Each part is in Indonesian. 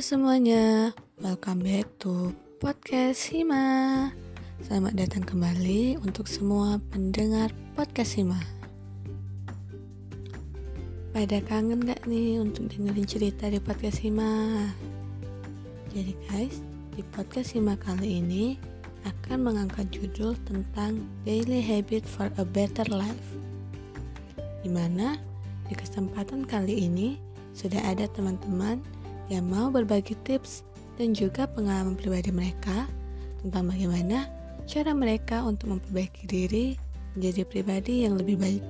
Semuanya, welcome back to podcast Hima. Selamat datang kembali untuk semua pendengar podcast Hima. Pada kangen gak nih untuk dengerin cerita di podcast Hima? Jadi guys, di podcast Hima kali ini akan mengangkat judul tentang Daily Habit for a Better Life. Di mana di kesempatan kali ini sudah ada teman-teman yang mau berbagi tips dan juga pengalaman pribadi mereka tentang bagaimana cara mereka untuk memperbaiki diri menjadi pribadi yang lebih baik.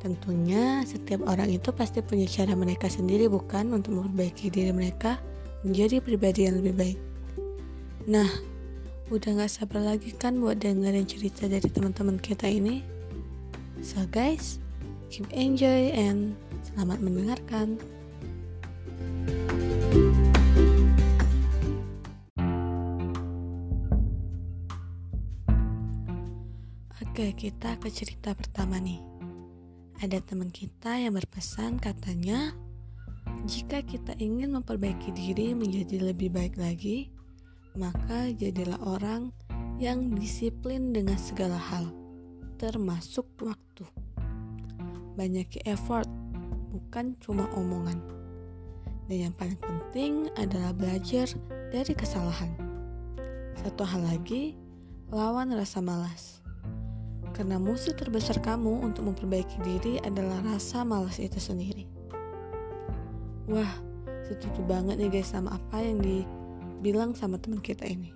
Tentunya setiap orang itu pasti punya cara mereka sendiri bukan untuk memperbaiki diri mereka menjadi pribadi yang lebih baik. Nah, udah gak sabar lagi kan buat dengerin cerita dari teman-teman kita ini? So guys, keep enjoy and selamat mendengarkan. Oke, kita ke cerita pertama nih. Ada teman kita yang berpesan katanya, jika kita ingin memperbaiki diri menjadi lebih baik lagi, maka jadilah orang yang disiplin dengan segala hal, termasuk waktu. Banyak effort, bukan cuma omongan. Dan yang paling penting adalah belajar dari kesalahan. Satu hal lagi, lawan rasa malas. Karena musuh terbesar kamu untuk memperbaiki diri adalah rasa malas itu sendiri. Wah, setuju banget nih guys sama apa yang dibilang sama teman kita ini.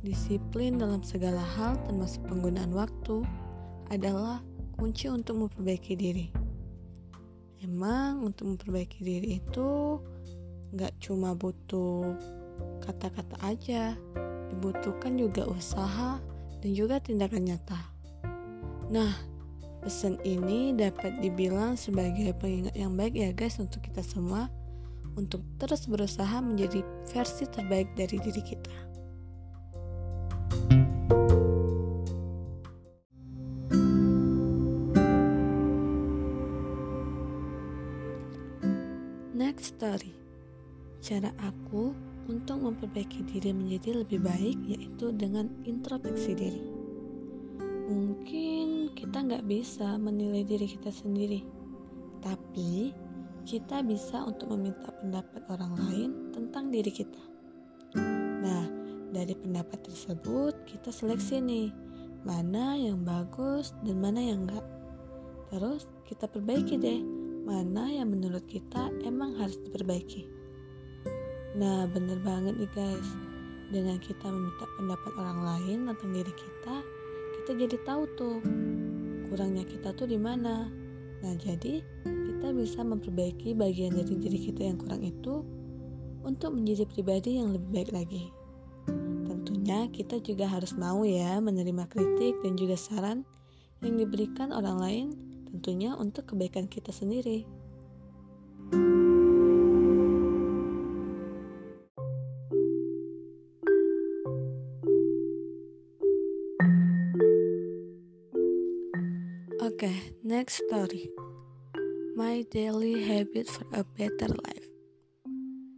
Disiplin dalam segala hal termasuk penggunaan waktu adalah kunci untuk memperbaiki diri emang untuk memperbaiki diri itu nggak cuma butuh kata-kata aja dibutuhkan juga usaha dan juga tindakan nyata nah pesan ini dapat dibilang sebagai pengingat yang baik ya guys untuk kita semua untuk terus berusaha menjadi versi terbaik dari diri kita. Next story. Cara aku untuk memperbaiki diri menjadi lebih baik yaitu dengan introspeksi diri. Mungkin kita nggak bisa menilai diri kita sendiri, tapi kita bisa untuk meminta pendapat orang lain tentang diri kita. Nah, dari pendapat tersebut kita seleksi nih, mana yang bagus dan mana yang enggak. Terus kita perbaiki deh mana yang menurut kita emang harus diperbaiki. Nah, bener banget nih guys. Dengan kita meminta pendapat orang lain tentang diri kita, kita jadi tahu tuh kurangnya kita tuh di mana. Nah, jadi kita bisa memperbaiki bagian dari diri kita yang kurang itu untuk menjadi pribadi yang lebih baik lagi. Tentunya kita juga harus mau ya menerima kritik dan juga saran yang diberikan orang lain tentunya untuk kebaikan kita sendiri. Story. My daily habit for a better life.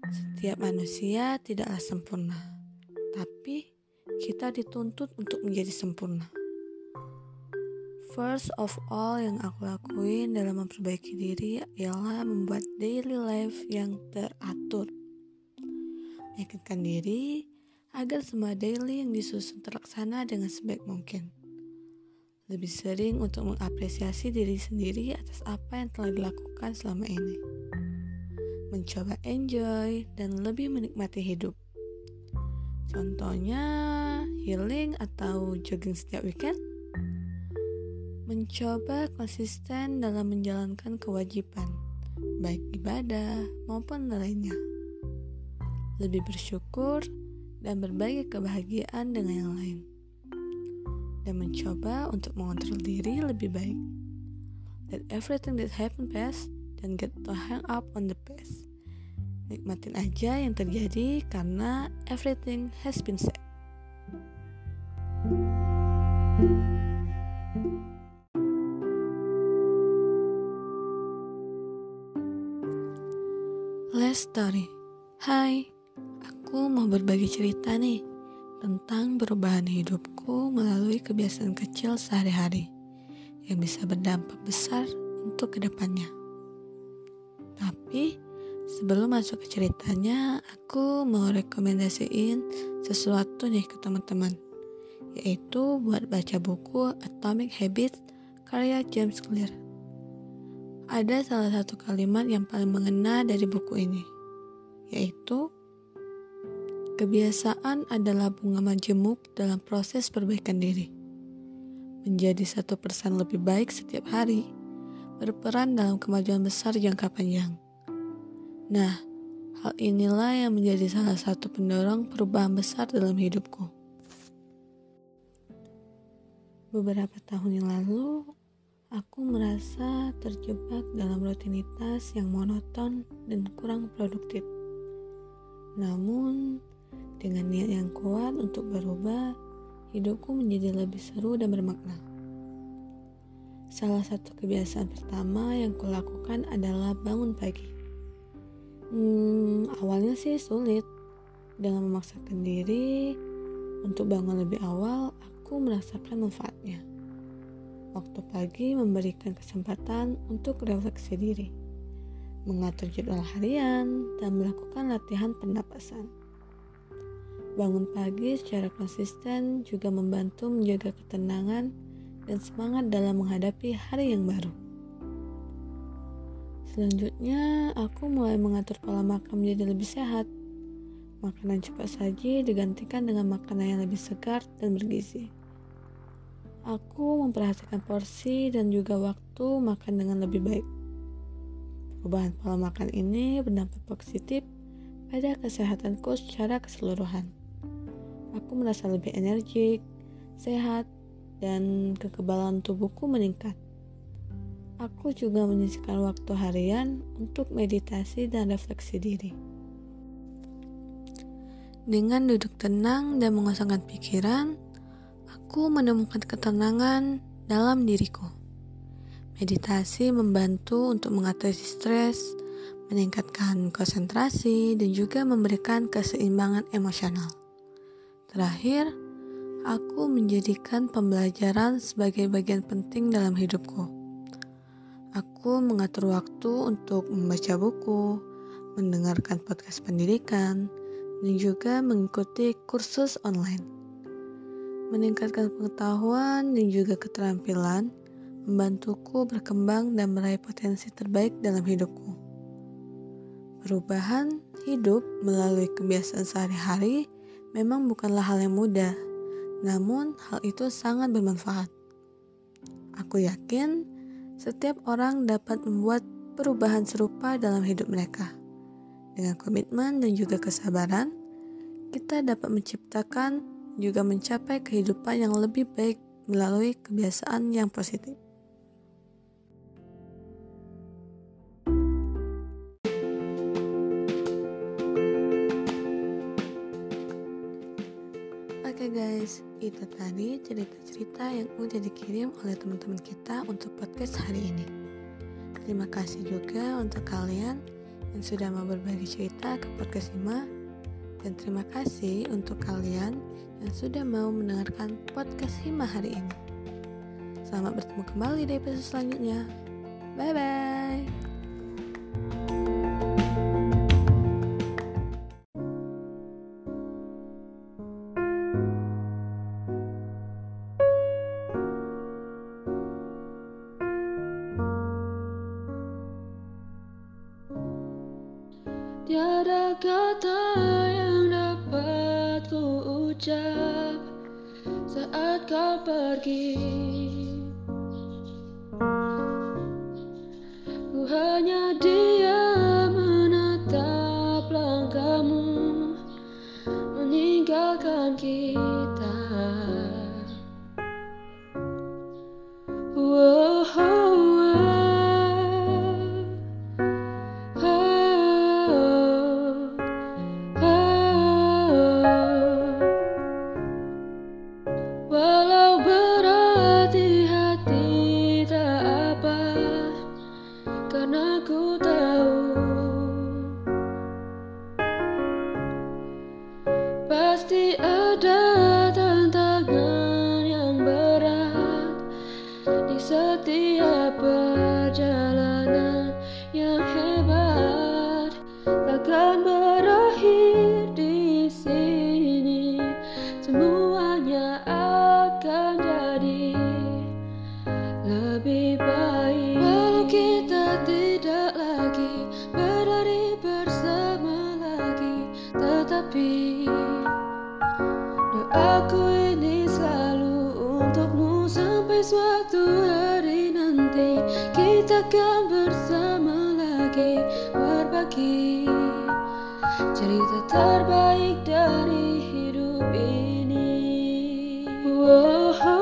Setiap manusia tidaklah sempurna, tapi kita dituntut untuk menjadi sempurna. First of all yang aku lakuin dalam memperbaiki diri ialah membuat daily life yang teratur. Meyakinkan diri agar semua daily yang disusun terlaksana dengan sebaik mungkin. Lebih sering untuk mengapresiasi diri sendiri atas apa yang telah dilakukan selama ini. Mencoba enjoy dan lebih menikmati hidup. Contohnya healing atau jogging setiap weekend mencoba konsisten dalam menjalankan kewajiban, baik ibadah maupun lainnya. Lebih bersyukur dan berbagi kebahagiaan dengan yang lain. Dan mencoba untuk mengontrol diri lebih baik. Let everything that happen pass dan get to hang up on the past. Nikmatin aja yang terjadi karena everything has been said. Last story. Hai, aku mau berbagi cerita nih tentang perubahan hidupku melalui kebiasaan kecil sehari-hari yang bisa berdampak besar untuk ke depannya. Tapi sebelum masuk ke ceritanya, aku mau rekomendasiin sesuatu nih ke teman-teman, yaitu buat baca buku Atomic Habits karya James Clear. Ada salah satu kalimat yang paling mengena dari buku ini, yaitu kebiasaan adalah bunga majemuk dalam proses perbaikan diri. Menjadi satu persen lebih baik setiap hari, berperan dalam kemajuan besar jangka panjang. Nah, hal inilah yang menjadi salah satu pendorong perubahan besar dalam hidupku. Beberapa tahun yang lalu, Aku merasa terjebak dalam rutinitas yang monoton dan kurang produktif. Namun, dengan niat yang kuat untuk berubah, hidupku menjadi lebih seru dan bermakna. Salah satu kebiasaan pertama yang kulakukan adalah bangun pagi. Hmm, awalnya sih sulit. Dengan memaksakan diri untuk bangun lebih awal, aku merasakan manfaatnya. Waktu pagi memberikan kesempatan untuk refleksi diri, mengatur jadwal harian, dan melakukan latihan pernapasan. Bangun pagi secara konsisten juga membantu menjaga ketenangan dan semangat dalam menghadapi hari yang baru. Selanjutnya, aku mulai mengatur pola makan menjadi lebih sehat. Makanan cepat saji digantikan dengan makanan yang lebih segar dan bergizi. Aku memperhatikan porsi dan juga waktu makan dengan lebih baik. Perubahan pola makan ini berdampak positif pada kesehatanku secara keseluruhan. Aku merasa lebih energik, sehat, dan kekebalan tubuhku meningkat. Aku juga menyisihkan waktu harian untuk meditasi dan refleksi diri. Dengan duduk tenang dan mengosongkan pikiran, aku menemukan ketenangan dalam diriku. Meditasi membantu untuk mengatasi stres, meningkatkan konsentrasi, dan juga memberikan keseimbangan emosional. Terakhir, aku menjadikan pembelajaran sebagai bagian penting dalam hidupku. Aku mengatur waktu untuk membaca buku, mendengarkan podcast pendidikan, dan juga mengikuti kursus online. Meningkatkan pengetahuan dan juga keterampilan membantuku berkembang dan meraih potensi terbaik dalam hidupku. Perubahan hidup melalui kebiasaan sehari-hari memang bukanlah hal yang mudah, namun hal itu sangat bermanfaat. Aku yakin setiap orang dapat membuat perubahan serupa dalam hidup mereka. Dengan komitmen dan juga kesabaran, kita dapat menciptakan juga mencapai kehidupan yang lebih baik melalui kebiasaan yang positif. Itu tadi cerita-cerita yang udah dikirim oleh teman-teman kita untuk podcast hari ini. Terima kasih juga untuk kalian yang sudah mau berbagi cerita ke podcast 5 dan terima kasih untuk kalian yang sudah mau mendengarkan podcast Hima hari ini. Selamat bertemu kembali di episode selanjutnya. Bye bye. Saat kau pergi. Ku hanya diam menatap langkahmu meninggalkan kita. trusty uh, bersama lagi berbagi cerita terbaik dari hidup ini. Whoa.